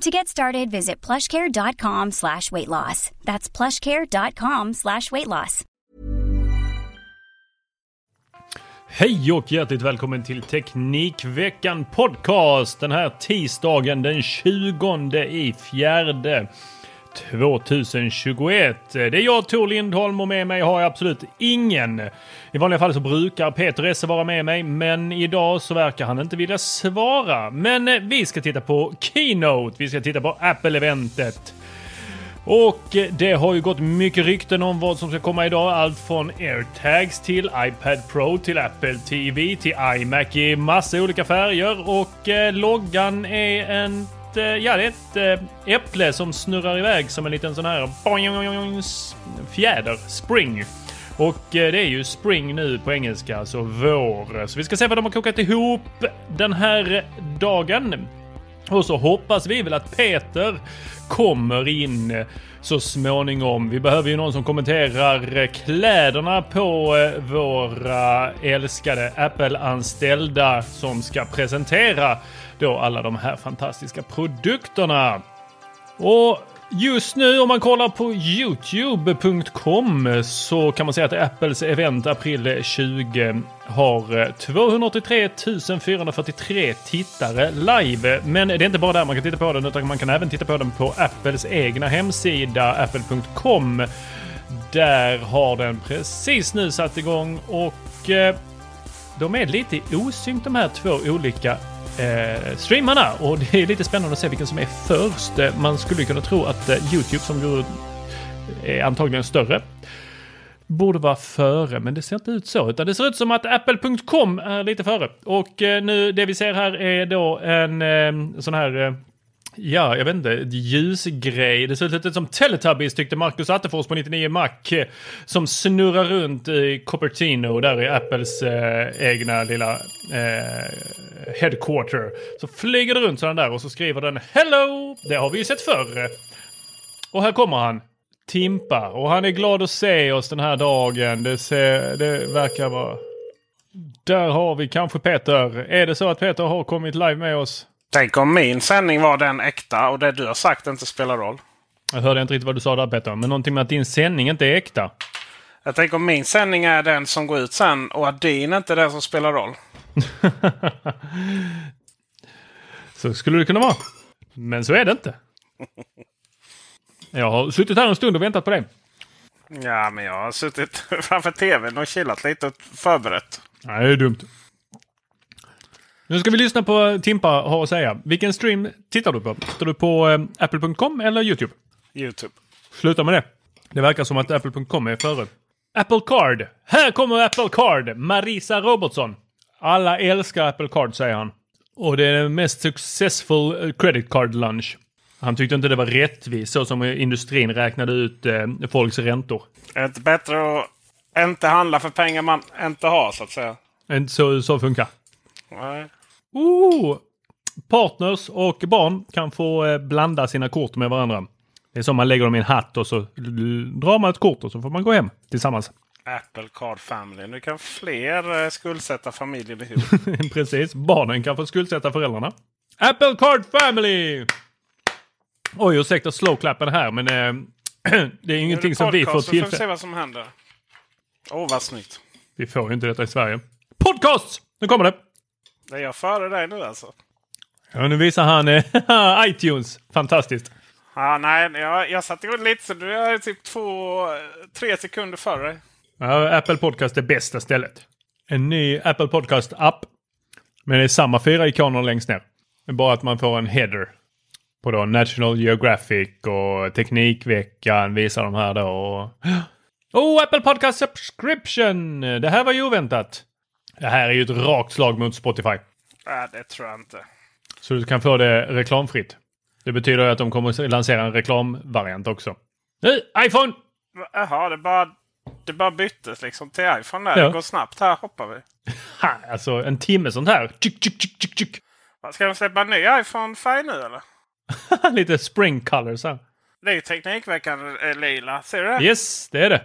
To get started, visit plushcare.com slash weight loss. That's plushcare.com slash weight loss. Hej och hjärtligt välkommen till Teknikveckan Podcast den här tisdagen den 20 i fjärde 2021. Det är jag Tor Lindholm och med mig har jag absolut ingen. I vanliga fall så brukar Peter Esse vara med mig, men idag så verkar han inte vilja svara. Men eh, vi ska titta på Keynote. Vi ska titta på Apple-eventet. Och eh, det har ju gått mycket rykten om vad som ska komma idag. Allt från airtags till iPad Pro till Apple TV till iMac i massa olika färger. Och eh, loggan är en ett, eh, ja, det är ett eh, äpple som snurrar iväg som en liten sån här fjäder, spring. Och eh, det är ju spring nu på engelska, alltså vår. Så vi ska se vad de har kokat ihop den här dagen. Och så hoppas vi väl att Peter kommer in så småningom. Vi behöver ju någon som kommenterar kläderna på våra älskade Apple-anställda som ska presentera då alla de här fantastiska produkterna. Och Just nu om man kollar på youtube.com så kan man säga att Apples event april 20 har eh, 283 443 tittare live. Men det är inte bara där man kan titta på den utan man kan även titta på den på Apples egna hemsida apple.com. Där har den precis nu satt igång och eh, de är lite osynk de här två olika eh, streamarna. Och det är lite spännande att se vilken som är först. Eh, man skulle kunna tro att eh, Youtube som ju eh, är antagligen större borde vara före, men det ser inte ut så. Utan det ser ut som att Apple.com är lite före. Och eh, nu det vi ser här är då en eh, sån här eh, Ja, jag vet inte, ljusgrej. Det ser ut lite som Teletubbies tyckte Marcus Attefors på 99 Mac. Som snurrar runt i Cupertino där i Apples eh, egna lilla eh, headquarter. Så flyger det runt sådana där och så skriver den Hello! Det har vi ju sett förr. Och här kommer han. Timpa. Och han är glad att se oss den här dagen. Det, ser, det verkar vara... Där har vi kanske Peter. Är det så att Peter har kommit live med oss? Tänk om min sändning var den äkta och det du har sagt inte spelar roll. Jag hörde inte riktigt vad du sa där Peter, men någonting med att din sändning inte är äkta. Jag tänker om min sändning är den som går ut sen och att din inte är den som spelar roll. Så skulle det kunna vara. Men så är det inte. Jag har suttit här en stund och väntat på dig. Ja, men jag har suttit framför tvn och chillat lite och förberett. Nej, det är dumt. Nu ska vi lyssna på vad Timpa har att säga. Vilken stream tittar du på? Tittar du på eh, apple.com eller YouTube? Youtube. Sluta med det. Det verkar som att apple.com är före. Apple Card. Här kommer Apple Card. Marisa Robertson. Alla älskar Apple Card säger han. Och det är den mest successful eh, credit card lunch. Han tyckte inte det var rättvist så som industrin räknade ut eh, folks räntor. Är det inte bättre att inte handla för pengar man inte har så att säga? Inte så, så funkar. Nej. Ooh! Partners och barn kan få eh, blanda sina kort med varandra. Det är som man lägger dem i en hatt och så drar man ett kort och så får man gå hem tillsammans. Apple Card Family. Nu kan fler eh, skuldsätta familjen ihop. Precis. Barnen kan få skuldsätta föräldrarna. Apple Card Family! Oj, ursäkta slowklappen här, men eh, det är ingenting som vi får Podcast, så får vi se tillfälle... vad som händer. Åh, vad snyggt. Vi får ju inte detta i Sverige. Podcast! Nu kommer det! Är jag före dig nu alltså. Ja, nu visar han eh, iTunes. Fantastiskt. Ah, nej, jag, jag satte igång lite så du är typ två, tre sekunder före. Ja, Apple Podcast är bästa stället. En ny Apple Podcast-app. Men det är samma fyra ikoner längst ner. Det är bara att man får en header. På då National Geographic och Teknikveckan visar de här då. Oh, Apple Podcast Subscription! Det här var ju oväntat. Det här är ju ett rakt slag mot Spotify. Nej, det tror jag inte. Så du kan få det reklamfritt. Det betyder att de kommer att lansera en reklamvariant också. Nej, iPhone! Jaha, det bara, det bara byttes liksom till iPhone där. Ja. Det går snabbt. Här hoppar vi. Ha, alltså en timme sånt här. Tjuk, tjuk, tjuk, tjuk, tjuk. Ska de släppa en ny iPhone-färg nu eller? Lite spring colors här. Det är ju Teknikveckan eh, lila. Ser du det? Yes, det är det.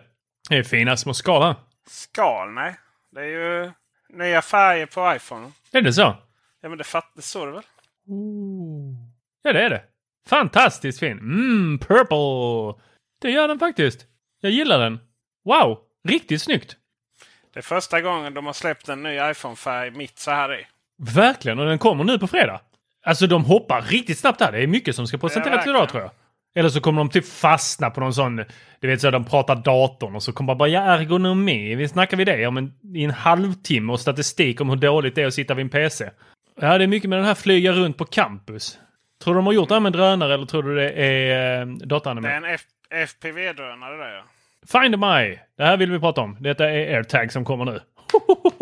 Det är fina små skal här. Skal, nej. Det är ju nya färger på iPhone. Är det så? Ja, men det, fatt, det står det väl? Ja, det är det. Fantastiskt fin. Mm, purple. Det gör den faktiskt. Jag gillar den. Wow, riktigt snyggt. Det är första gången de har släppt en ny iPhone-färg mitt så här i. Verkligen, och den kommer nu på fredag. Alltså de hoppar riktigt snabbt här. Det är mycket som ska presenteras idag tror jag. Eller så kommer de typ fastna på någon sån, du vet så de pratar datorn och så kommer bara, ja ergonomi, vi snackar vi det om en, i en halvtimme och statistik om hur dåligt det är att sitta vid en PC. Ja, det är mycket med den här flyga runt på campus. Tror du de har gjort det här med drönare eller tror du det är eh, Det är en F- FPV-drönare där ja. Find My! Det här vill vi prata om. Detta är AirTag som kommer nu.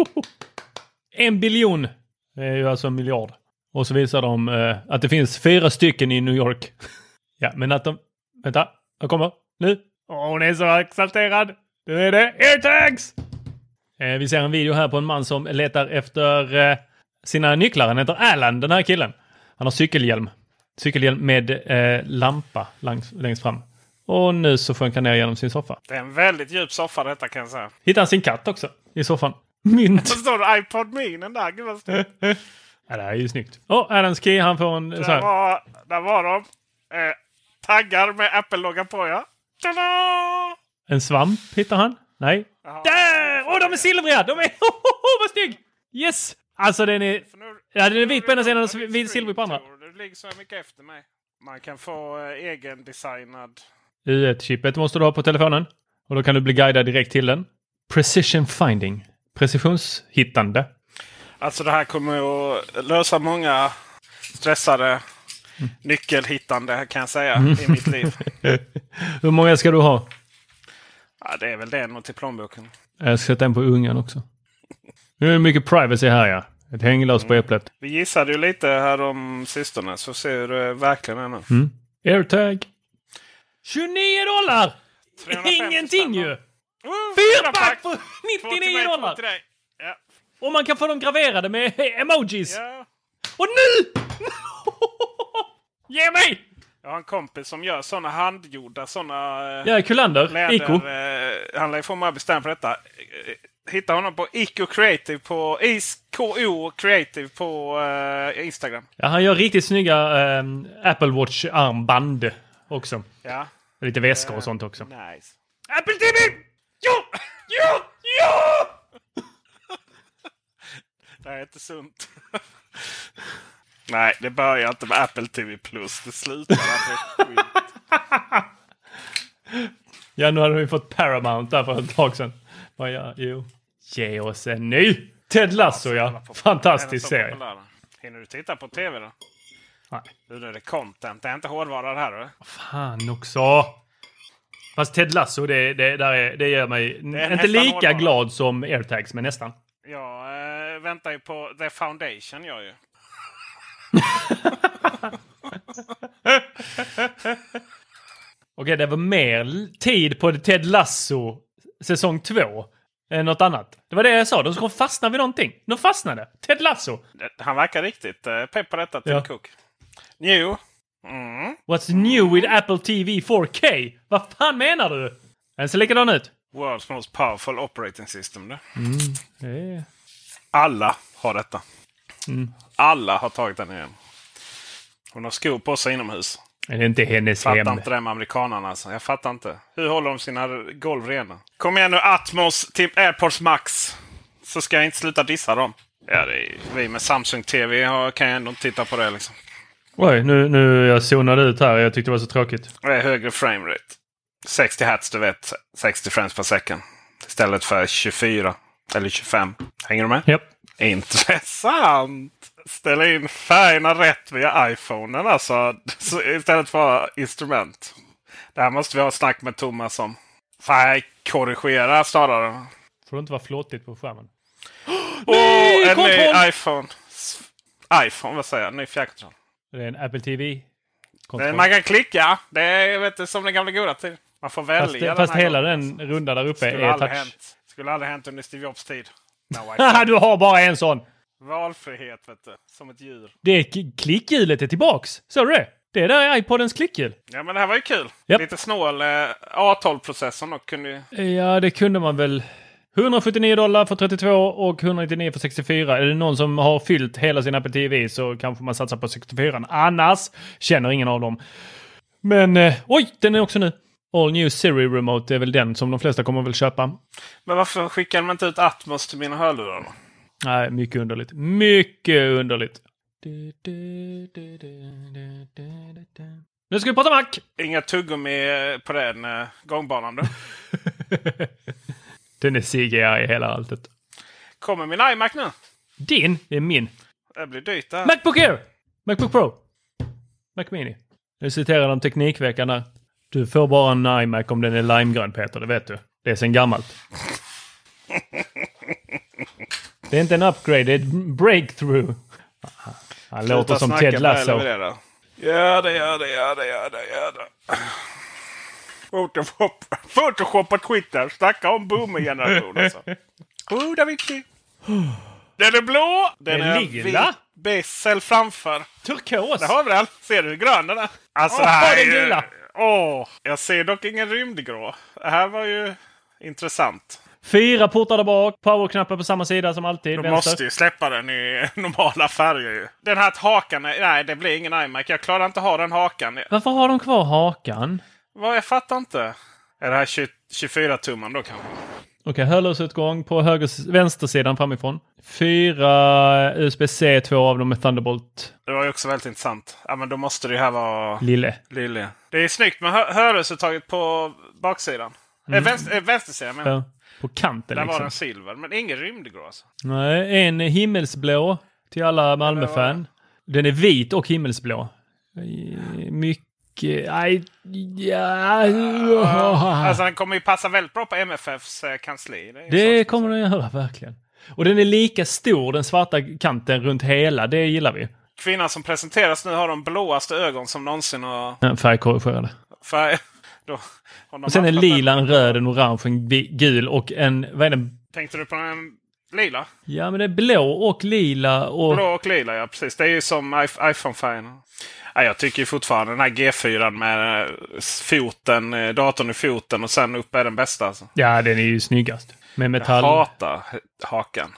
en biljon! Det är ju alltså en miljard. Och så visar de eh, att det finns fyra stycken i New York. ja, men att de... Vänta, jag kommer. Nu. Åh, hon är så exalterad! Nu är det AirTags! Eh, vi ser en video här på en man som letar efter eh, sina nycklar. Han heter Alan, den här killen. Han har cykelhjälm. Cykelhjälm med eh, lampa längs, längst fram. Och nu så sjönk han ner genom sin soffa. Det är en väldigt djup soffa detta kan jag säga. Hittar han sin katt också i soffan. Mynt! Så står det iPod Minen där. Gud vad stort. Ja, det här är ju snyggt. Och Adams Key, han får en så Där här. var, där var de. Eh, taggar med Apple-loggan på ja. Tada! En svamp hittar han. Nej. Jaha. Där! Åh, de är silvriga! De är... Oh, vad snygg! Yes! Alltså den är... Nu- Ja, den är vit på ena sidan och vit silvrig på andra. Du ligger så mycket efter mig. Man kan få eh, egendesignad. U1-chippet måste du ha på telefonen. Och då kan du bli guidad direkt till den. Precision finding. Precisionshittande. Alltså det här kommer att lösa många stressade nyckelhittande kan jag säga i mitt liv. Hur många ska du ha? Ja, det är väl det nog till plånboken. Jag ska sätta en på ungen också. Nu är det mycket privacy här ja. Ett hänglås på äpplet. Vi gissade ju lite här om sistone så ser hur det verkligen är nu. Mm. Airtag. 29 dollar! 350 Ingenting ju! Oh, Fyrpack för Två till 99 mig, två dollar! Ja. Och man kan få dem graverade med emojis. Ja. Och nu! Ge mig! Jag har en kompis som gör sådana handgjorda sådana eh, Ja, Kullander. läder. Iko. Eh, han lär ju få mig bestämma på detta. Eh, Hitta honom på Ico Creative på IKO Creative på eh, Instagram. Ja, han gör riktigt snygga ehm, Apple Watch-armband också. Ja, Lite väskor och sånt också. nice. Apple TV! Ja! Ja! Ja! Det här är inte sunt. Nej, det börjar inte med Apple TV Plus. Det slutar med. Ja, nu hade vi fått Paramount där för ett tag sedan. Vad ja, jo. Ge oss en ny! Ted Lasso ja. Fantastisk serie. populär? Hinner du titta på tv då? Nej. Nu är det content. Det är inte hårdvara det här. Eller? Fan också. Fast Ted Lasso, det, det, där är, det gör mig är inte lika hårdvara. glad som AirTags, men nästan. Jag eh, väntar ju på The Foundation. Jag ju. Okej, det var mer tid på Ted Lasso säsong två än något annat. Det var det jag sa. De ska fastna vid någonting. De fastnade. Ted Lasso. Han verkar riktigt eh, pepp på detta, Tim Ja. Cook. Jo. Mm. What's new with Apple TV 4K? Vad fan menar du? Den ser likadan ut. World's most powerful operating system. Är... Alla har detta. Alla har tagit den igen. Hon har skor på sig inomhus. är det inte hennes Fattar hem. inte det med amerikanerna. Alltså. Jag fattar inte. Hur håller de sina golv rena? Kom igen nu Atmos till AirPods Max. Så ska jag inte sluta dissa dem. Ja, det är, vi med Samsung TV kan ju ändå inte titta på det. Liksom. Oj, nu, nu jag zonade ut här. Jag tyckte det var så tråkigt. Det är högre framerate. 60 hertz, du vet. 60 frames per second. Istället för 24 eller 25. Hänger du med? Japp. Intressant! Ställa in färgerna rätt via iPhonen alltså. Så istället för instrument. Det här måste vi ha snack med Thomas om. Färgkorrigera snarare. Får det inte vara flåtigt på skärmen? Åh, en kontroll! ny iPhone. IPhone, vad säger jag? Ny fjärrkontroll. Det är en Apple TV. Kontroll. Man kan klicka. Det är vet, inte, som den gamla goda tiden. Man får välja Fast, den fast hela gången. den runda där uppe Skulle är touch. hänt. Skulle aldrig hänt under Steve Jobs tid. No, du har bara en sån! Valfrihet, vet du. Som ett djur. Det klickhjulet är tillbaks. Såg du det? Det är där är iPodens klickhjul. Ja, men det här var ju kul. Japp. Lite snål. Eh, A12-processorn och kunde ju... Ja, det kunde man väl. 179 dollar för 32 och 199 för 64. Är det någon som har fyllt hela sin Apple TV så kanske man satsar på 64. Annars känner ingen av dem. Men eh, oj, den är också nu. All New Siri Remote är väl den som de flesta kommer väl köpa. Men varför skickar de inte ut Atmos till mina hörlurar då? Nej, mycket underligt. Mycket underligt. Nu ska vi prata Mac! Inga tuggummi på den eh, gångbanan då? Den är CGI i hela alltet. Kommer min iMac nu? Din, det är min. Det blir dyrt det här. Macbook Air! Macbook Pro. Mac Mini. Nu citerar de Teknikveckan där. Du får bara en iMac om den är limegrön Peter, det vet du. Det är sen gammalt. Det är inte en upgrade, det är ett breakthrough. Han låter Sluta som snacka, Ted Lasso. Ja, det gör det, gör det, gör det, gör det. Photoshop, Photoshop på Twitter. Snacka om boomer-generation alltså. Oh, Da Vinci. Den är blå. Den Den är lila. vit. Bessel framför. Turkos! Det har vi väl? Ser du hur grön den är? Alltså, det här den gula. Åh, jag ser dock ingen rymdgrå. Det här var ju intressant. Fyra portar där bak, powerknappar på samma sida som alltid. Vänster. måste ju släppa den i normala färger ju. Den här hakan, nej det blir ingen iMac. Jag klarar inte ha den hakan. Varför har de kvar hakan? Vad, jag fattar inte. Är det här 20, 24 tumman då kanske? Okej, hörlursutgång på höger, vänstersidan framifrån. Fyra USB-C, två av dem med Thunderbolt Det var ju också väldigt intressant. Ja men då måste det ju här vara lille. lille. Det är snyggt med hö hörlursuttaget på baksidan. Eh, vänster, eh, vänstersidan men Ja, på kanten Där var liksom. den silver. Men ingen rymdgrå alltså. Nej, en himmelsblå till alla Malmö-fan. Den är vit och himmelsblå. Mycket... Aj, ja. Alltså den kommer ju passa väldigt bra på MFFs eh, kansli. Det, är Det kommer den göra, verkligen. Och den är lika stor, den svarta kanten runt hela. Det gillar vi. Kvinnan som presenteras nu har de blåaste ögon som någonsin har Ja, Färgkorrigerade. färg. Då, Och sen en haft lila, en den- röd, en orange, en gul och en... Vad är det? Tänkte du på den lila? Ja, men det är blå och lila och... Blå och lila, ja precis. Det är ju som iPhone-färgerna. Ja, jag tycker fortfarande den här G4 med eh, foten, eh, datorn i foten och sen upp är den bästa. Alltså. Ja, den är ju snyggast. Med Jag metall. hatar hakan.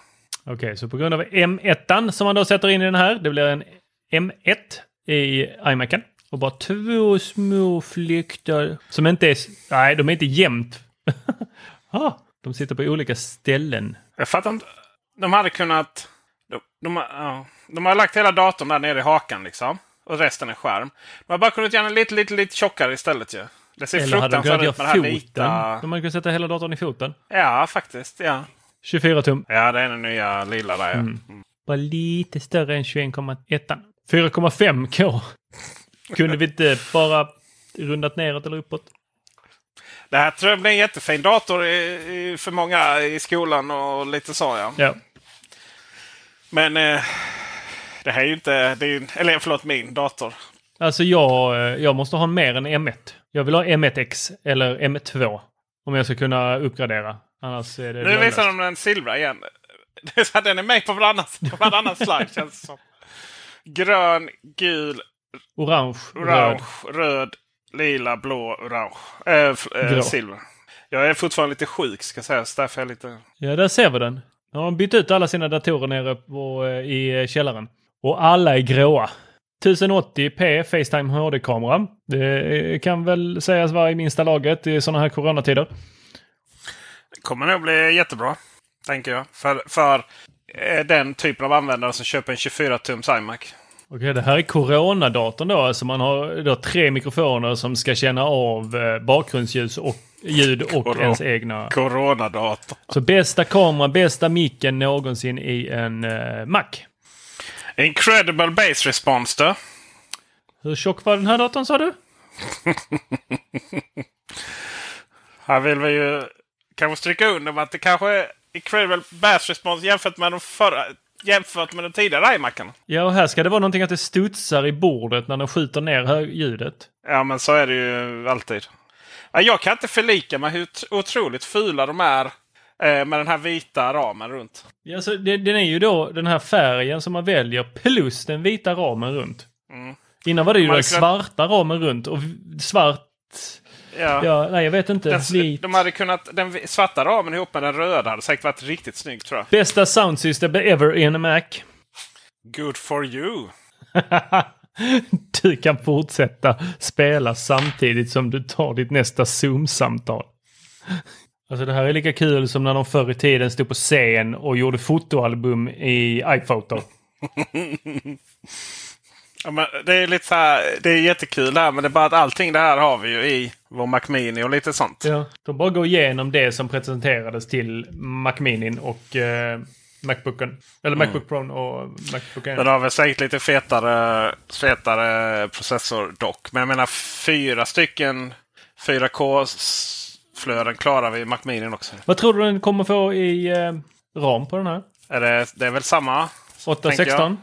Okej, så på grund av M1 som man då sätter in i den här. Det blir en M1 i iMacen. Och bara två små fläktar som inte är... Nej, de är inte jämnt. ah, de sitter på olika ställen. Jag fattar inte. De hade kunnat... De, de, har- ja, de har lagt hela datorn där nere i hakan liksom. Och resten är skärm. De har bara kunnat göra den lite, lite, lite tjockare istället ju. Det ser Eller hade fruktansvärt ut med det göra här foten. vita... De hade kunnat sätta hela datorn i foten. Ja, faktiskt. Ja. 24 tum. ja, det är den nya lila där. Ja. Mm. Bara lite större än 21,1. 4,5K. Kunde vi inte bara rundat neråt eller uppåt? Det här tror jag blir en jättefin dator i, i, för många i skolan och lite så ja. Ja. Men eh, det här är ju inte... Det är, ju- eller förlåt, min dator. Alltså jag, eh, jag måste ha mer än M1. Jag vill ha M1X eller M2. Om jag ska kunna uppgradera. Annars är det Nu visar de den silvra igen. Det är så att den är med på varannan, på slide känns det som. Grön, gul, Orange, Orange, röd. röd, lila, blå, orange. Äh, äh, silver. Jag är fortfarande lite sjuk ska sägas. Därför är jag lite... Ja, där ser vi den. Nu har de bytt ut alla sina datorer nere på, i källaren. Och alla är gråa. 1080p Facetime HD-kamera. Det kan väl sägas vara i minsta laget i sådana här coronatider. Det kommer nog bli jättebra. Tänker jag. För, för eh, den typen av användare som köper en 24-tums iMac. Okej, det här är coronadatorn då. Alltså man har då tre mikrofoner som ska känna av eh, bakgrundsljus och ljud och Corona. ens egna. Coronadator. Så bästa kamera, bästa micken någonsin i en eh, Mac. Incredible base response då. Hur tjock var den här datorn sa du? Här vill vi ju kanske stryka under att det kanske är Incredible base response jämfört med de förra. Jämfört med den tidigare iMacen. Ja, och här ska det vara någonting att det studsar i bordet när den skjuter ner ljudet. Ja, men så är det ju alltid. Ja, Jag kan inte förlika mig hur otroligt fula de är med den här vita ramen runt. Ja, så det, den är ju då den här färgen som man väljer plus den vita ramen runt. Mm. Innan var det ju den svarta ramen runt och svart... Ja. Ja, nej jag vet inte. Den, Vit. de hade kunnat, den svarta ramen ihop med den röda hade säkert varit riktigt snygg tror jag. Bästa sound system ever in a Mac. Good for you! du kan fortsätta spela samtidigt som du tar ditt nästa Zoom-samtal. Alltså det här är lika kul som när de förr i tiden stod på scen och gjorde fotoalbum i iPhoto. Ja, men det är lite så här, det är jättekul det här men det är bara att allting det här har vi ju i vår Mac Mini och lite sånt. Ja. De bara går igenom det som presenterades till Mac Mini och eh, Macbooken. Eller Macbook Pro och Macbook Air. Den har väl säkert lite fetare, fetare processor dock. Men jag menar fyra stycken 4K-flöden klarar vi i Mac Mini också. Vad tror du den kommer få i eh, ram på den här? Är det, det är väl samma? tänker 816?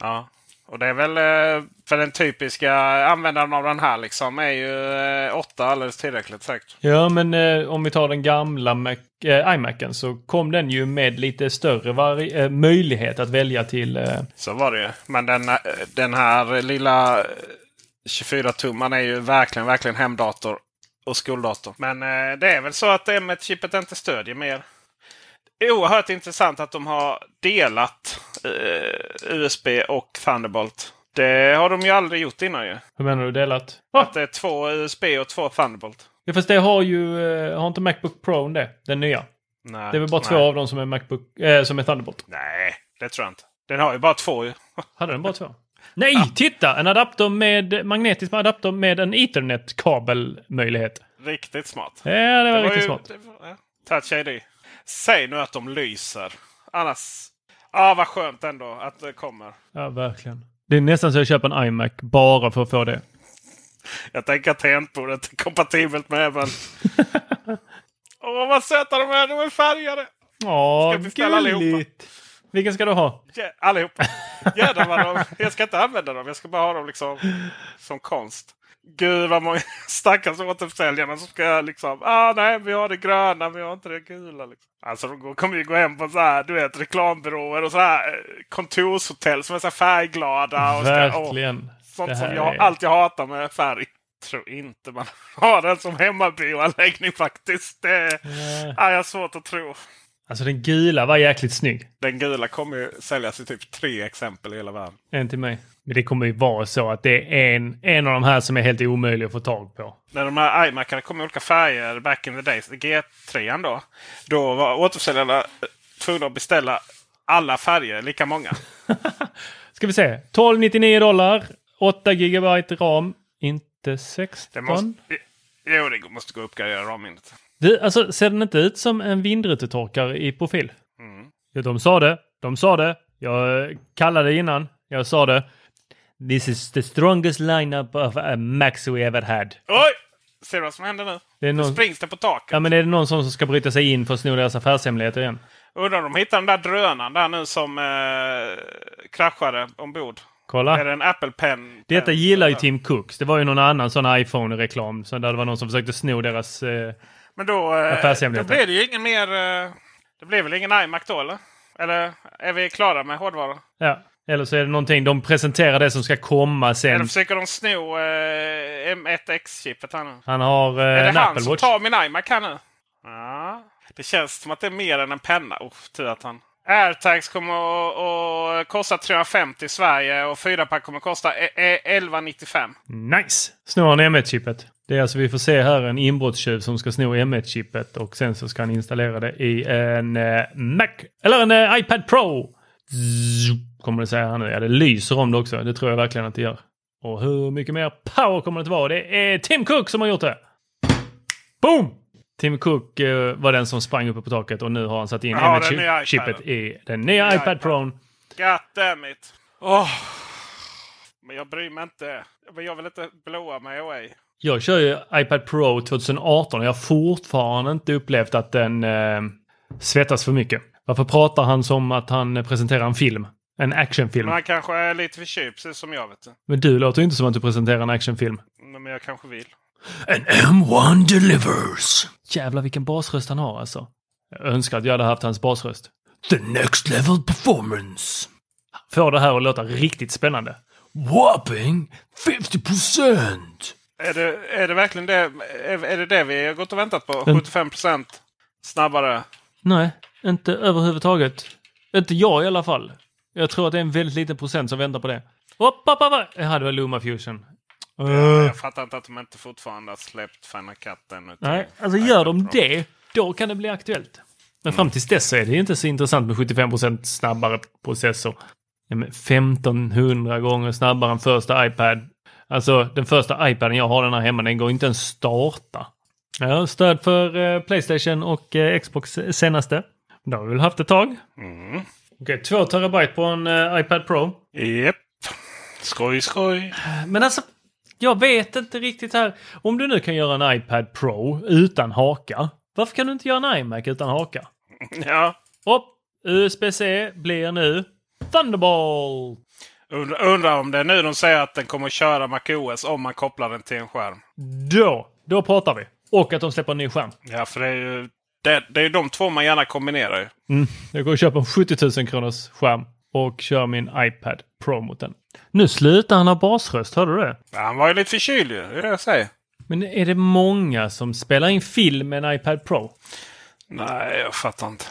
Ja. Och det är väl eh, för den typiska användaren av den här liksom är ju eh, 8 alldeles tillräckligt säkert. Ja, men eh, om vi tar den gamla Mac, eh, iMacen så kom den ju med lite större eh, möjlighet att välja till... Eh, Så var det ju. Men den, eh, den här lilla 24-tumman är ju verkligen, verkligen hemdator och skoldator. Men eh, det är väl så att M1-chippet inte stödjer mer. Det är oerhört intressant att de har delat eh, USB och Thunderbolt. Det har de ju aldrig gjort innan ju. hur menar du delat? Att det är två USB och två Thunderbolt. Ja, fast det har ju... Eh, har inte Macbook Pro det? Den nya? Nej, Det är väl bara nej. två av dem som är Macbook... Eh, som är Thunderbolt? Nej, det tror jag inte. Den har ju bara två ju. Hade den bara två? Nej, titta! En adapter med magnetisk adapter med en Ethernet-kabelmöjlighet. Riktigt smart. Ja, det var, Det riktigt ju- smart. var- ja. Touch ID. Säg nu att de lyser. Annars... Ja, vad skönt ändå att det kommer. Ja, verkligen. Det är nästan så jag köper en iMac bara för att få det. Jag tänker att tangentbordet är kompatibelt med även... Åh, vad söta de är! De är färgade! Åh, Ska vi beställa allihopa? gulligt! Vilken ska du ha? Ja, allihopa! Jädrar vad de... Jag ska inte använda dem. Jag ska bara ha dem liksom som konst. Gud vad många stackars återförsäljarna som ska liksom... Ah, nej, vi har det gröna, vi har inte det gula. Liksom. Alltså de kommer ju gå hem på så här, du vet, reklambyråer och så här eh, kontorshotell som är så här färgglada. Och Verkligen. sånt Det som jag är- alltid hatar med färg. Tror inte man har den som hemmabioanläggning faktiskt. Det är jag svårt att tro. Alltså den gula var jäkligt snygg. Den gula kommer ju säljas i typ tre exempel i hela världen. En till mig. Men det kommer ju vara så att det är en, en av de här som är helt omöjlig att få tag på. När de här iMacarna kom i olika färger back in the days, G3 då. Då var återförsäljarna tvungna att beställa alla färger, lika många. Ska vi se. 1299 dollar. 8 gigabyte ram. Inte 16. Det måste, jo, det måste gå att uppgradera ramminnet. Du, alltså ser den inte ut som en vindrutetorkare i profil? Mm. Ja, de sa det. De sa det. Jag kallade innan. Jag sa det. This is the strongest lineup of a Max we ever had. Oj! Ser du vad som händer nu? Det är Nu någon, springs det på taket. ja, men är det någon som ska bryta sig in för att sno deras affärshemligheter igen? Undrar om de hittar den där drönaren där nu som eh, kraschade ombord. Kolla. Är det en Apple Pen? Detta pen- gillar ju Tim Cooks. Det var ju någon annan sån iPhone-reklam. Så där det var någon som försökte sno deras... Eh, Men då, eh, då blir det ju ingen mer... Eh, det blir väl ingen iMac då eller? Eller är vi klara med hårdvara? ja. Eller så är det någonting, de presenterar det som ska komma sen. Eller försöker de sno eh, M1X-chippet här nu? Han har eh, är det han Apple som Watch. tar min iMac här nu? Ja. Det känns som att det är mer än en penna. Oh, tur att han... Airtags kommer att, kosta 350 i Sverige och 4-pack kommer att kosta e- e- 1195. Nice! Snor han M1-chippet. Det är alltså, vi får se här en inbrottstjuv som ska sno M1-chippet och sen så ska han installera det i en eh, Mac, eller en eh, iPad Pro. Zzz, kommer det säga här nu. Ja, det lyser om det också. Det tror jag verkligen att det gör. Och hur mycket mer power kommer det att vara? Det är Tim Cook som har gjort det. Boom! Tim Cook eh, var den som sprang uppe på taket och nu har han satt in Ja, den nya M1-chippet iPaden. i den nya Nya iPad. Pro. God damn it. Åh. Men jag bryr mig inte. Men Jag vill inte blowa mig away. Jag kör ju iPad Pro 2018 och jag har fortfarande inte upplevt att den eh, svettas för mycket. Varför pratar han som att han presenterar en film? En actionfilm. Men han kanske är lite förkyld, precis som jag. vet du. Men du låter ju inte som att du presenterar en actionfilm. Men jag kanske vill. En M1 delivers. Jävlar vilken basröst han har alltså. Jag önskar att jag hade haft hans basröst. The next level performance. Får det här att låta riktigt spännande. Whopping 50%! Är det, är det verkligen det? Är, är det det vi har gått och väntat på? Mm. 75% snabbare? Nej, inte överhuvudtaget. Inte jag i alla fall. Jag tror att det är en väldigt liten procent som väntar på det. Hopp, hopp, hopp. Ja, det var Luma Fusion. Uh. Jag fattar inte att de inte fortfarande har släppt Final Cut ännu. Nej, alltså gör de det, då kan det bli aktuellt. Men fram tills dess så är det inte så intressant med 75% snabbare processor. Ja, men 1500 gånger snabbare än första iPad. Alltså den första iPaden jag har den här hemma, den går inte ens starta. Har stöd för eh, Playstation och eh, Xbox senaste. Det har vi väl haft ett tag. Mm. Okej, 2 terabyte på en eh, iPad Pro. Japp. Skoj, skoj. Men alltså, jag vet inte riktigt här. Om du nu kan göra en iPad Pro utan haka. Varför kan du inte göra en iMac utan haka? Ja. Hopp! USB-C blir nu Thunderbolt! Undrar, undrar om det är nu de säger att den kommer att köra MacOS om man kopplar den till en skärm. Då, då pratar vi. Och att de släpper en ny skärm. Ja, för det är ju det, det är de två man gärna kombinerar. Mm. Jag går och köper en 70 000 kronors skärm och kör min iPad Pro mot den. Nu slutar han ha basröst, hörde du det? Ja, han var ju lite förkyld ju. Det är det jag säger. Men är det många som spelar in film med en iPad Pro? Nej, jag fattar inte.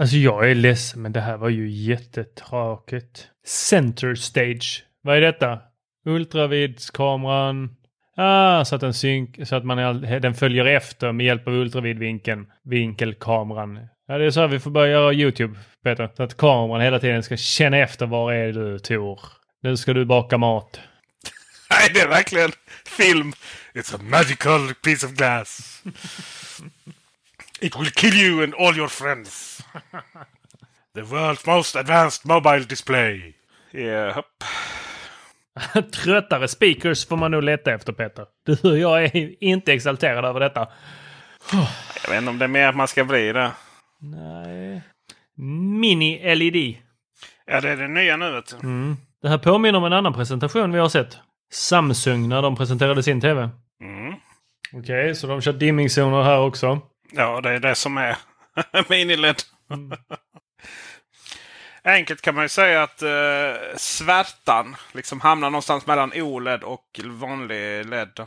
Alltså jag är ledsen men det här var ju jättetråkigt. Center stage. Vad är detta? Ultravidskameran. Ah, så att den, synk, så att man, är- den följer efter med hjälp av ultravidvinkeln. Vinkelkameran. Ja, det är så här vi får börja göra YouTube, Peter. Så att kameran hela tiden ska känna efter var är du, Tor. Nu ska du baka mat. Nej, det är verkligen film. It's a magical piece of glass. It will kill you and all your friends. The world's most advanced mobile display. Japp. Tröttare speakers får man nog leta efter, Peter. Du och jag är inte exalterad över detta. Jag vet inte om det är mer att man ska bli det. Nej. Mini-LED. Ja, det är det nya nu vet du. Mm. Det här påminner om en annan presentation vi har sett. Samsung när de presenterade sin TV. Mm. Okej, så de kör dimmingzoner här också. Ja, det är det som är miniled. Enkelt kan man ju säga att uh, svärtan liksom hamnar någonstans mellan OLED och vanlig LED.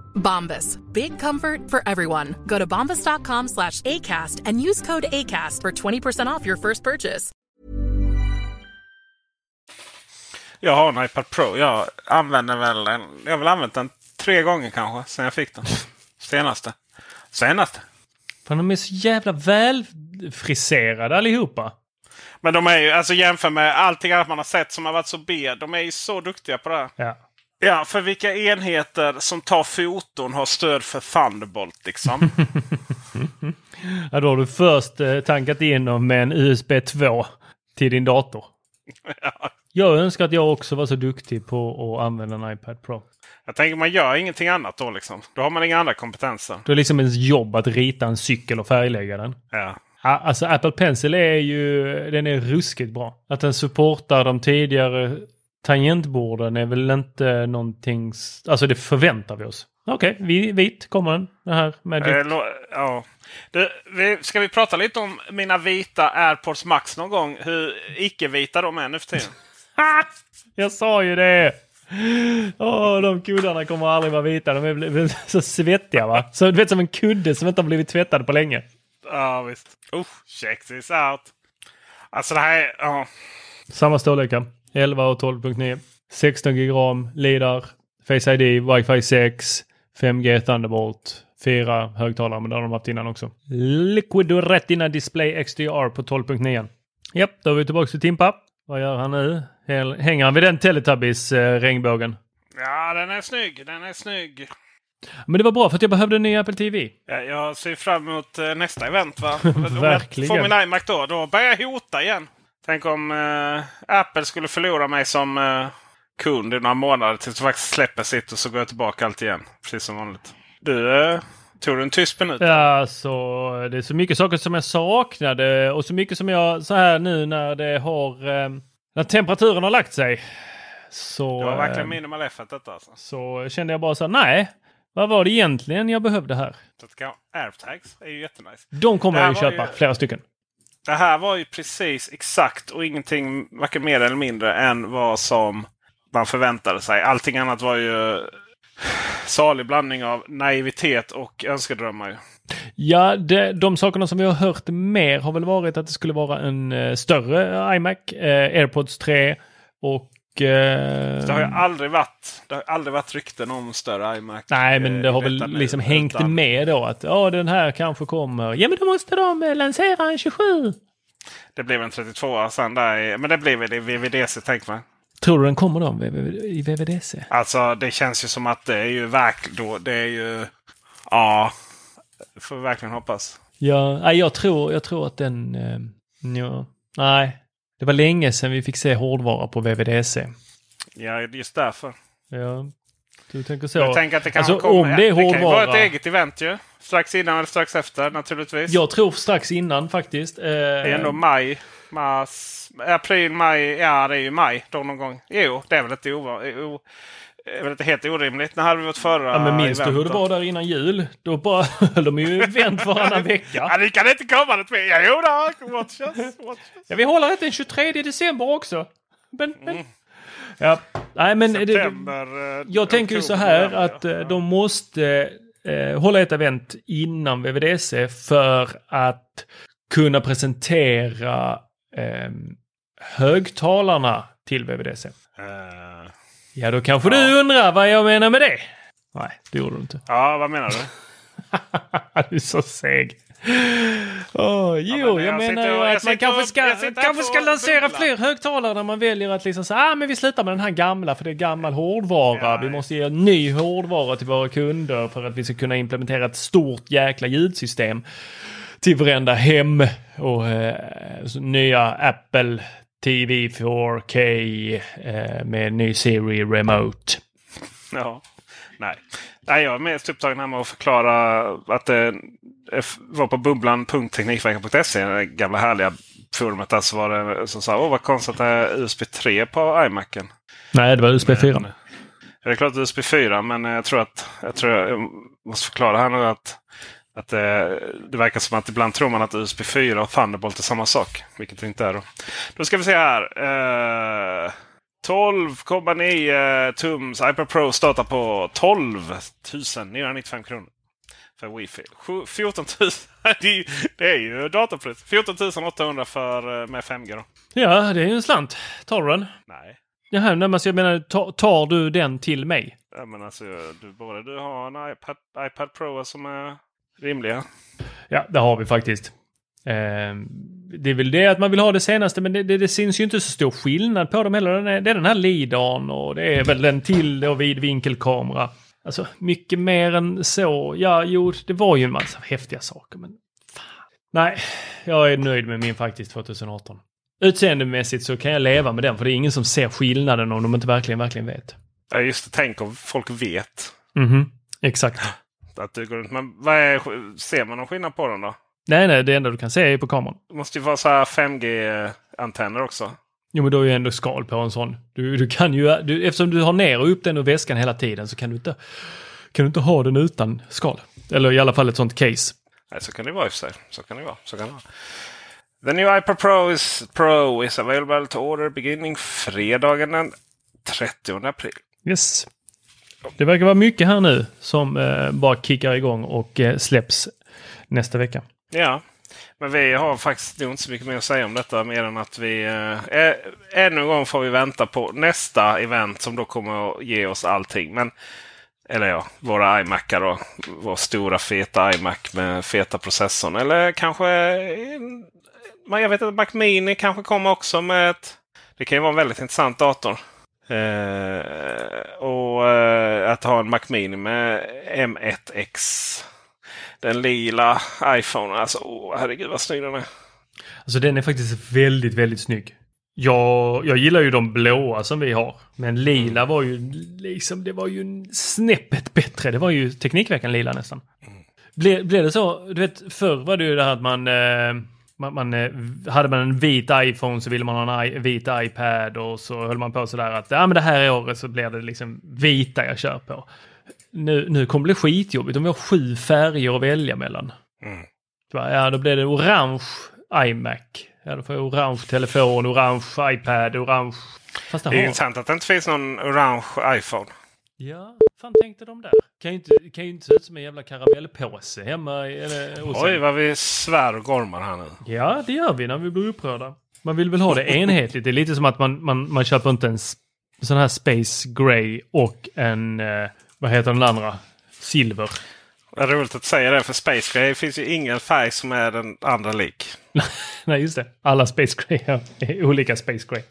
Bombas. Big comfort for everyone. Go to bombas.com slash ACAST and use code ACAST for 20% off your first purchase. Jag har en iPad Pro. Jag använder väl en, Jag har väl använt den tre gånger kanske sen jag fick den. Senaste. Senaste. Fan, de är så jävla välfriserade allihopa. Men de är ju, alltså jämför med allting annat man har sett som har varit så B. De är ju så duktiga på det. Ja. Ja, för vilka enheter som tar foton har stöd för Thunderbolt liksom. ja, då har du först eh, tankat dem med en USB 2 till din dator. ja. Jag önskar att jag också var så duktig på att använda en iPad Pro. Jag tänker man gör ingenting annat då liksom. Då har man inga andra kompetenser. Det är liksom ens jobb att rita en cykel och färglägga den. Ja. Alltså Apple Pencil är ju, den är ruskigt bra. Att den supportar de tidigare tangentborden är väl inte någonting, alltså det förväntar vi oss. Okej, okay, vit kommer den. Det här med eh, ja. Du, vi, ska vi prata lite om mina vita AirPods Max någon gång? Hur icke-vita de är nu för tiden. Jag sa ju det! Oh, de kuddarna kommer aldrig vara vita. De är så svettiga va? Så du vet som en kudde som inte har blivit tvättad på länge. Ja visst. Uh, check this out. Alltså det här är... Ja. Samma storlekar. 11 och 12.9. 16 GB RAM, LIDAR, Face ID, Wi-Fi 6, 5G Thunderbolt, fyra högtalare, men det har de haft innan också. Liquid Retina Display XDR på 12.9. Japp, då är vi tillbaka till Timpa. Vad gör han nu? Hänger han vid den Teletubbies-regnbågen? Ja, den är snygg. Den är snygg. Men det var bra för att jag behövde en ny Apple TV. Ja, jag ser fram emot uh, nästa event. Va? Verkligen. Om jag får min iMac då, då börjar jag hota igen. Tänk om uh, Apple skulle förlora mig som uh, kund i några månader tills de faktiskt släpper sitt och så går jag tillbaka allt igen. Precis som vanligt. Du, uh, tog du en tyst minut? Ja, så det är så mycket saker som jag saknade och så mycket som jag så här nu när det har när temperaturen har lagt sig. Så, det var verkligen minimal effort detta alltså. Så kände jag bara så här, nej. Vad var det egentligen jag behövde här? Airtags är ju jättenice. De kommer jag ju köpa, ju, flera stycken. Det här var ju precis exakt och ingenting varken mer eller mindre än vad som man förväntade sig. Allting annat var ju salig blandning av naivitet och önskedrömmar. Ja, det, de sakerna som vi har hört mer har väl varit att det skulle vara en eh, större iMac, eh, AirPods 3 och det har ju aldrig varit, det har aldrig varit rykten om större iMac. Nej, men det har väl liksom nu, hängt utan... med då att ja, den här kanske kommer. Ja, men då måste de lansera en 27. Det blev en 32 sen där, men det blir väl i VVDC tänker man. Tror du den kommer då i VVDC? Alltså det känns ju som att det är ju verkligen det är ju... Ja, får vi verkligen hoppas. Ja, jag tror, jag tror att den... Eh, ja, nej, det var länge sedan vi fick se hårdvara på VVDC. Ja, just därför. Ja, du tänker så. Jag tänker att det kan alltså, komma. Om det är hårdvara. Det kan ju vara ett eget event ju. Strax innan eller strax efter naturligtvis. Jag tror strax innan faktiskt. Eh, det är ändå maj, mars, april, maj. Ja, det är ju maj då någon gång. Jo, det är väl inte ovanligt är väl inte helt orimligt. När hade vi vårt förra ja, men Minns du hur det var där innan jul? Då bara höll de ju event varannan vecka. ja, ni kan inte komma något mer. Jo då, watch us, watch us. Ja, vi håller det den 23 december också. Men, men, Ja. Nej, men det, det, September, eh, jag tänker ju så här att eh, ja. de måste eh, hålla ett event innan VVDC för att kunna presentera eh, högtalarna till VVDC. Eh, Ja, då kanske du undrar vad jag menar med det? Nej, det gjorde du inte. ja, vad menar du? du är så seg. Åh, jo, men jag jag, menar sitter ju att man kanske ska, kanske ska lansera bubblan. fler högtalare när man väljer att liksom säga ah, men vi slutar med den här gamla för det är gammal hårdvara. Ja, vi måste ge en ny hårdvara till våra kunder för att vi ska kunna implementera ett stort jäkla ljudsystem till varenda hem och eh, så nya Apple TV 4K eh, med ny Siri Remote. Ja. Nej. Nej, jag är mest upptagen här med att förklara att det var på bubblan.teknikveckan.se, det gamla härliga forumet där, så var det som sa åh vad konstigt att det är USB 3 på iMacen. Nej, det var USB 4. Men, det är klart USB 4, men jag tror att jag, tror jag måste förklara här nu att, att det, det verkar som att ibland tror man att USB 4 och Thunderbolt är samma sak. Vilket det inte är. Då, då ska vi se här. Eh, 12,9 tums iPad Pro startar på 12 995 kronor. För Wi-Fi. Sju- 14 000. det är ju- datorpris. 14 800 för, eh, med 5G då. Ja, det är ju en slant. Tar du den? Nej. Jaha, nej, men jag menar, tar, du den till mig? Ja, men alltså, du, både du har en iPad, iPad Pro som är rimliga. Ja, det har vi faktiskt. Ehm, det är väl det att man vill ha det senaste, men det, det, det syns ju inte så stor skillnad på dem heller. Den är, det är den här LIDARn och det är väl en till och vidvinkelkamera. Alltså mycket mer än så. Ja, jo, det var ju en massa häftiga saker, men fan. Nej, jag är nöjd med min faktiskt 2018. Utseendemässigt så kan jag leva med den, för det är ingen som ser skillnaden om de inte verkligen, verkligen vet. Ja, just det. Tänk om folk vet Mhm, exakt. Att du går runt. Men vad är, ser man någon skillnad på den då? Nej, nej, det enda du kan se är på kameran. Det måste ju vara så här 5G-antenner också. Jo, men då är ju ändå skal på en sån. Du, du kan ju, du, eftersom du har ner och upp den ur väskan hela tiden så kan du inte, kan du inte ha den utan skal. Eller i alla fall ett sånt case. Nej, så kan det vara i och för sig. Så kan det vara. Så kan det vara. The new iPad Pro is, Pro is available to order beginning fredagen den 30 april. Yes. Det verkar vara mycket här nu som eh, bara kickar igång och eh, släpps nästa vecka. Ja, men vi har faktiskt inte så mycket mer att säga om detta mer än att vi eh, ännu en gång får vi vänta på nästa event som då kommer att ge oss allting. Men, eller ja, våra iMacar och vår stora feta iMac med feta processorn. Eller kanske, eh, jag vet inte, Mac Mini kanske kommer också med ett... Det kan ju vara en väldigt intressant dator. Eh, och eh, att ha en Mac Mini med M1X. Den lila iPhone. Alltså, åh, herregud vad snygg den är. Alltså den är faktiskt väldigt, väldigt snygg. Jag, jag gillar ju de blåa som vi har. Men lila var ju liksom, det var ju snäppet bättre. Det var ju Teknikveckan lila nästan. Ble, blev det så? Du vet, förr var det ju det här att man... Eh, man, man eh, hade man en vit iPhone så ville man ha en vit iPad och så höll man på sådär att ja men det här året så blir det liksom vita jag kör på. Nu, nu kommer det bli skitjobbigt om vi har sju färger att välja mellan. Mm. Ja, då blir det orange iMac. Ja, då får jag orange telefon, orange iPad, orange... Fast det är intressant att det inte finns någon orange iPhone. Ja, fan tänkte de där? Kan ju inte, kan ju inte se ut som en jävla karamellpåse hemma eller, hos Oj, vad vi svär och gormar här nu. Ja, det gör vi när vi blir upprörda. Man vill väl ha det enhetligt. Det är lite som att man, man, man köper inte en sån här Space Gray och en, eh, vad heter den andra? Silver. Roligt att säga det, för Space Gray finns ju ingen färg som är den andra lik. Nej, just det. Alla Space Gray är olika Space Gray.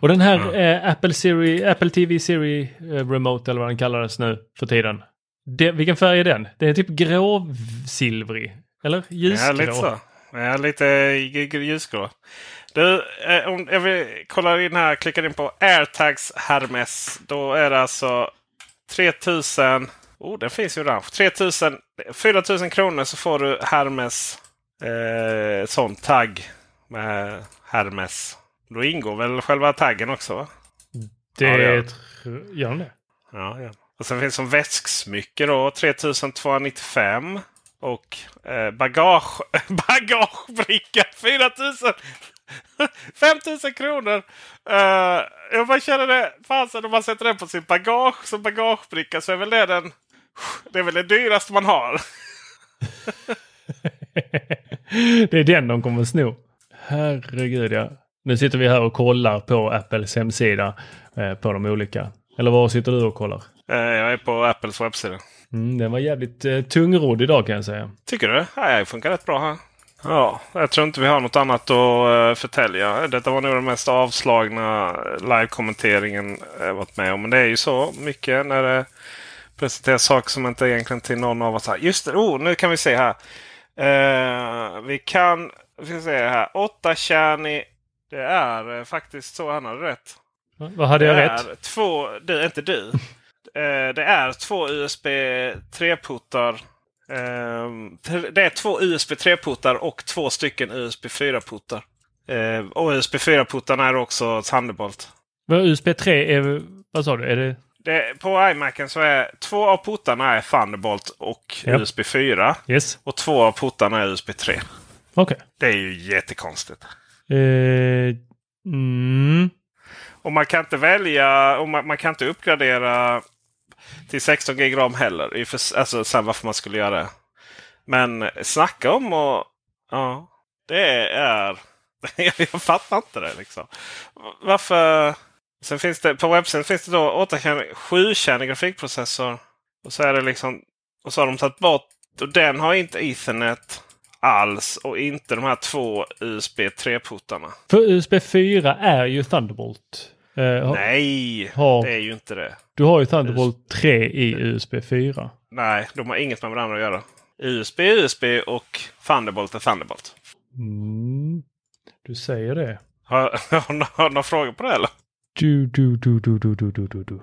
Och den här eh, Apple, Siri, Apple TV Siri eh, Remote eller vad den kallades nu för tiden. Det, vilken färg är den? Den är typ gråsilvrig. Eller ljusgrå. Ja, lite så. Ja, lite ljusgrå. Du, eh, om jag vill kolla in här, klickar in på AirTags Hermes. Då är det alltså 3000. Oh, den finns ju orange. 3000, 4000 kronor så får du Hermes eh, sån tagg med Hermes. Då ingår väl själva taggen också? Va? Det Ja, det gör det. gör den det? Ja, ja. Och sen finns som väsksmycke då 3295. Och eh, bagage, bagagebricka 4000. 5000 kronor. Eh, jag bara känner det. Fasen om man sätter den på sin bagage som bagagebricka så är väl det den. Det är väl det dyraste man har. det är den de kommer sno. Herregud ja. Nu sitter vi här och kollar på Apples hemsida eh, på de olika. Eller var sitter du och kollar? Eh, jag är på Apples webbsida. Mm, den var jävligt eh, tungrodd idag kan jag säga. Tycker du? Ja, det funkar rätt bra här. Ja, jag tror inte vi har något annat att uh, förtälja. Detta var nog den mest avslagna live-kommenteringen jag varit med om. Men det är ju så mycket när det presenteras saker som inte egentligen till någon av oss. Här. Just det, oh, nu kan vi se här. Uh, vi kan vi ska se här. 8 kärnig. Det är uh, faktiskt så han hade rätt. Vad hade jag rätt? Två, du, inte du. uh, det är två USB 3-puttar. Uh, det är två USB 3-puttar och två stycken USB 4-puttar. Uh, och USB 4-puttarna är också Thunderbolt. USB 3 är... Vad sa du? Är det... Det, på iMacen så är två av puttarna är Thunderbolt och Ja. USB 4. Yes. Och två av puttarna är USB 3. Okej. Det är ju jättekonstigt. Eh, mm. Och man kan inte välja och man, man kan inte uppgradera till 16 gig ram heller. För, alltså sen varför man skulle göra det. Men snacka om och ja, det är... jag fattar inte det liksom. Varför? Sen finns det på webbsidan finns det då 8-kärnig, 7-kärnig grafikprocessor. Och så är det liksom och så har de tagit bort och den har inte Ethernet alls och inte de här två USB 3-puttarna. För USB 4 är ju Thunderbolt. Eh, Nej, har- det är ju inte det. Du har ju Thunderbolt 3 i USB 4. Nej, de har inget med varandra att göra. USB USB och Thunderbolt är Thunderbolt. Mm. Du säger det. Har, har, har du några frågor på det eller? Du, du, du, du, du, du, du, du.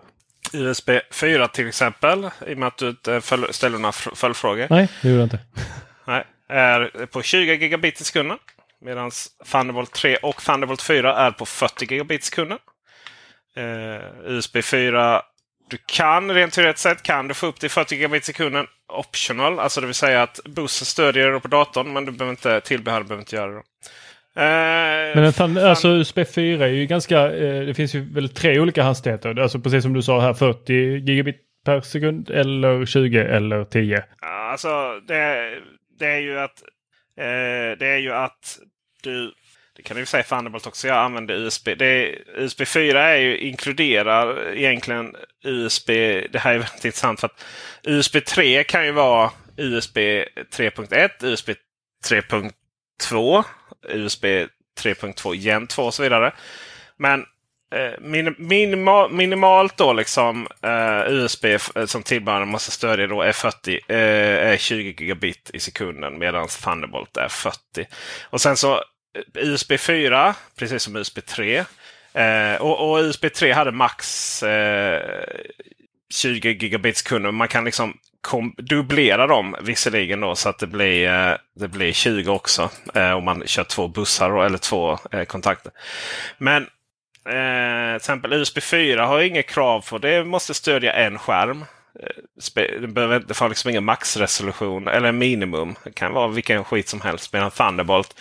USB 4 till exempel, i och med att du inte ställer några följdfrågor. Nej, det gjorde jag inte. Nej, är på 20 gigabit i sekunden. Medan Thunderbolt 3 och Thunderbolt 4 är på 40 gigabit i sekunden. Eh, USB 4 du kan rent teoretiskt sett kan du få upp till 40 gigabit sekunden optional. Alltså det vill säga att bussen stödjer det på datorn men du behöver inte, tillbehör behöver inte göra det. Eh, Men en thun- alltså USB 4 är ju ganska, eh, det finns ju väl tre olika hastigheter. Alltså precis som du sa här 40 gigabit per sekund eller 20 eller 10. Ja, Alltså det, det är ju att eh, det är ju att du det kan du ju säga Thunderbolt också. Jag använder USB. Det USB 4 är ju, inkluderar egentligen USB. Det här är väldigt intressant för att USB 3 kan ju vara USB 3.1, USB 3.2, USB 3.2 Gen 2 och så vidare. Men eh, minim, minima, minimalt då liksom eh, USB eh, som tillbehör måste stödja då är 40 eh, är 20 gigabit i sekunden medan Thunderbolt är 40. Och sen så eh, USB 4 precis som USB 3. Eh, och, och USB 3 hade max eh, 20 gigabit i sekunden. Man kan liksom kom, dubblera dem visserligen då så att det blir, eh, det blir 20 också. Eh, om man kör två bussar då, eller två eh, kontakter. Men Eh, till exempel USB 4 har inget krav på det. måste stödja en skärm. Eh, det, behöver, det får liksom ingen maxresolution eller minimum. Det kan vara vilken skit som helst. Medan Thunderbolt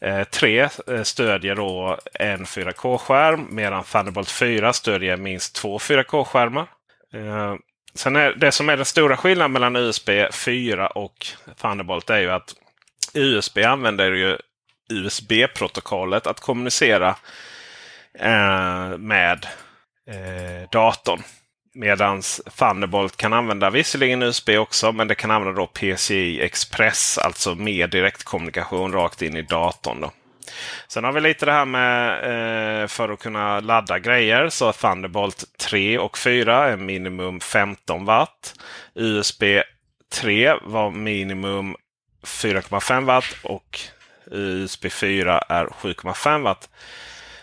eh, 3 eh, stödjer då en 4K-skärm. Medan Thunderbolt 4 stödjer minst två 4K-skärmar. Sen är det som är den stora skillnaden mellan USB 4 och Thunderbolt är ju att USB använder ju USB-protokollet att kommunicera eh, med eh, datorn. Medan Thunderbolt kan använda visserligen USB också, men det kan använda då PCI Express, alltså mer direktkommunikation rakt in i datorn. Då. Sen har vi lite det här med eh, för att kunna ladda grejer. Så Thunderbolt 3 och 4 är minimum 15 watt. USB 3 var minimum 4,5 watt och USB 4 är 7,5 watt.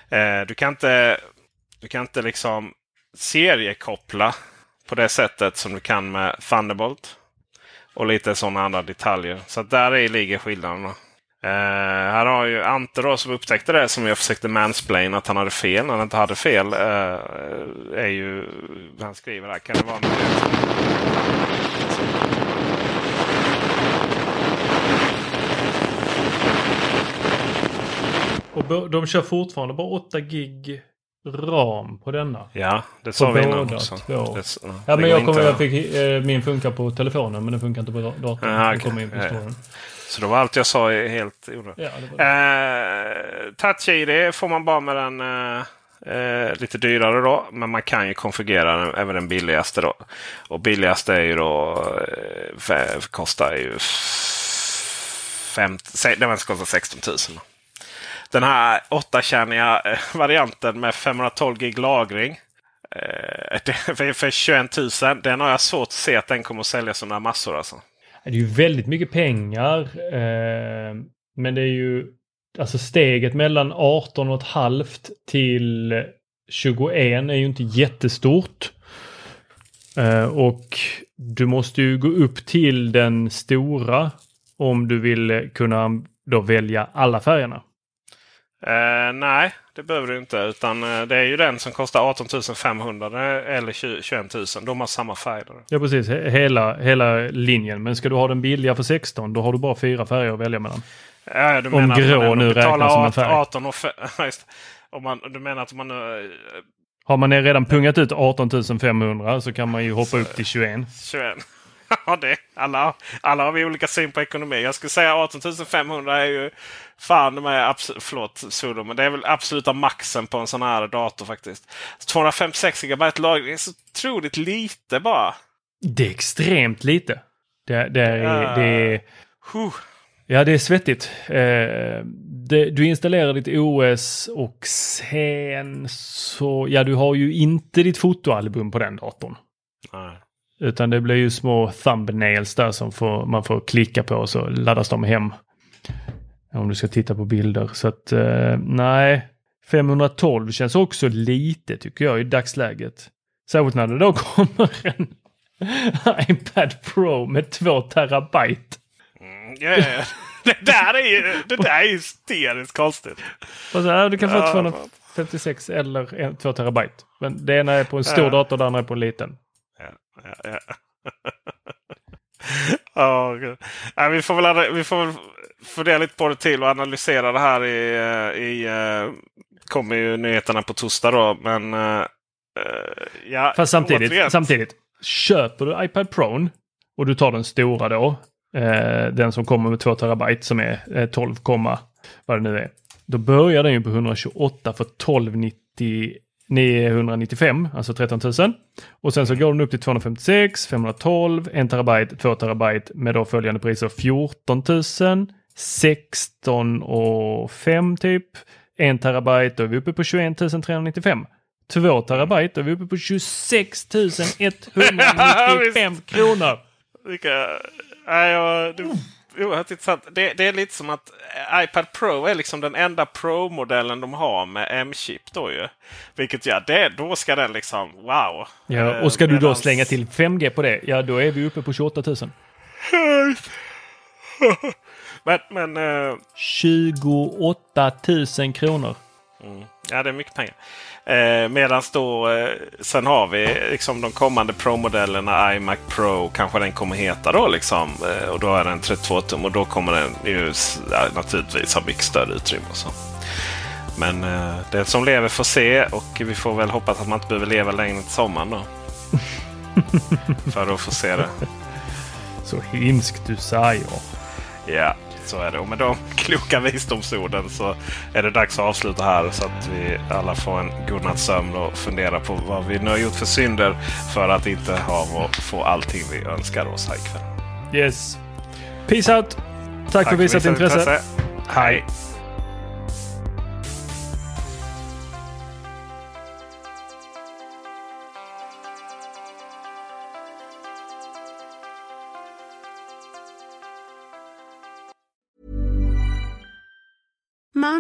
Eh, du kan inte, du kan inte liksom seriekoppla på det sättet som du kan med Thunderbolt. Och lite sådana andra detaljer. Så där ligger skillnaderna. Eh, här har ju Ante då som upptäckte det som jag försökte mansplain att han hade fel när han inte hade fel. Eh, är ju, han skriver här, kan det vara Och de kör fortfarande bara 8 gig ram på denna. Ja, det sa På vi innan också. Det, ja, det men jag, kommer, inte- jag fick, eh, min funkar på telefonen men den funkar inte på datorn. Okej. kommer in på. Så då var allt jag sa är helt onödigt. Ja, det det. Eh, Touch-ID får man bara med den eh, eh, lite dyrare då. Men man kan ju konfigurera den, även den billigaste då. Och billigaste är ju då eh, kostar ju fem, se- den kostar 16 000. Den här 8-kärniga eh, varianten med 512 gig lagring. Eh, det- för, för 21 000. Den har jag svårt att se att den kommer att säljas som några massor alltså. Det är ju väldigt mycket pengar. Eh, men det är ju alltså steget mellan 18 och ett halvt till 21 är ju inte jättestort. Eh, och du måste ju gå upp till den stora om du vill kunna då välja alla färgerna. Eh, nej, det behöver du inte. Utan eh, det är ju den som kostar 18 500 eller 20, 21 000. De har samma färg. Då. Ja precis, he- hela, hela linjen. Men ska du ha den billiga för 16 då har du bara fyra färger att välja mellan. Ja, du Om menar grå nu räknas som en 18 färg. 18 och om man, Du menar att man... eh, Har man redan pungat ut 18 500 så kan man ju hoppa upp till 21. 21. Ja, det. Alla, alla har vi olika syn på ekonomi. Jag skulle säga 18 500 är ju fan med abs- förlåt Sudo, men det är väl absoluta maxen på en sån här dator faktiskt. 256 GB lagring är så otroligt lite bara. Det är extremt lite. Det, det, är, det är... Huh. Ja, det är svettigt. Eh, det, du installerar ditt OS och sen så... Ja, du har ju inte ditt fotoalbum på den datorn. Nej. Utan det blir ju små thumbnails där som får, man får klicka på och så laddas de hem. Om du ska titta på bilder. Så att eh, nej, 512 känns också lite tycker jag i dagsläget. Särskilt när det då kommer en iPad Pro med 2 terabyte. Ja, ja, ja. Det där är ju det där är hysteriskt konstigt. Och så, ja, du kan få Ja, 256 eller en- 2 terabyte. Men det ena är på en stor Ja. dator, det andra är på en liten. Ja, ja, ja. Ja, gud. Nej, vi, får väl, vi får väl fundera lite på det till och analysera det här i... eh, i eh, kommer ju nyheterna på torsdag då. Men eh, ja, Fast samtidigt, återigen. samtidigt. Köper du iPad Pro och du tar den stora då. Den som kommer med 2 terabyte som är eh, 12, komma vad det nu är. Då börjar den ju på 128 för 1290 995, alltså 13 000. Och sen så går den upp till 256, 512, 1 terabyte, 2 terabyte med då följande priser 14 000, 16 och 5 typ. 1 terabyte, då är vi uppe på 21 395. 2 terabyte, då är vi uppe på 26 195 kronor. Vilka, nej, jag, det, oerhört intressant. Det, det är lite som att eh, iPad Pro är liksom den enda Pro-modellen de har med M-chip. Då ju. Vilket ja, det, då ska den liksom wow. Ja, Eh, och ska du då slänga till 5G på det, ja då är vi uppe på 28 000. men men eh, 28 000 kronor. Mm. Ja, det är mycket pengar. Eh, Medan då eh, sen har vi liksom de kommande Pro-modellerna. iMac Pro kanske den kommer heta då. Liksom. Eh, och då är den 32 tum och då kommer den ju ja, naturligtvis ha mycket större utrymme. Och så. Men eh, den som lever får se och vi får väl hoppas att man inte behöver leva längre till sommaren då. För att få se det. Så hemskt du säger. Ja, så är det. Och med de kloka visdomsorden så är det dags att avsluta här så att vi alla får en godnattsömn och fundera på vad vi nu har gjort för synder för att inte ha och få allting vi önskar oss här ikväll. Yes. Peace out. Tack, för visat intresse. Hej!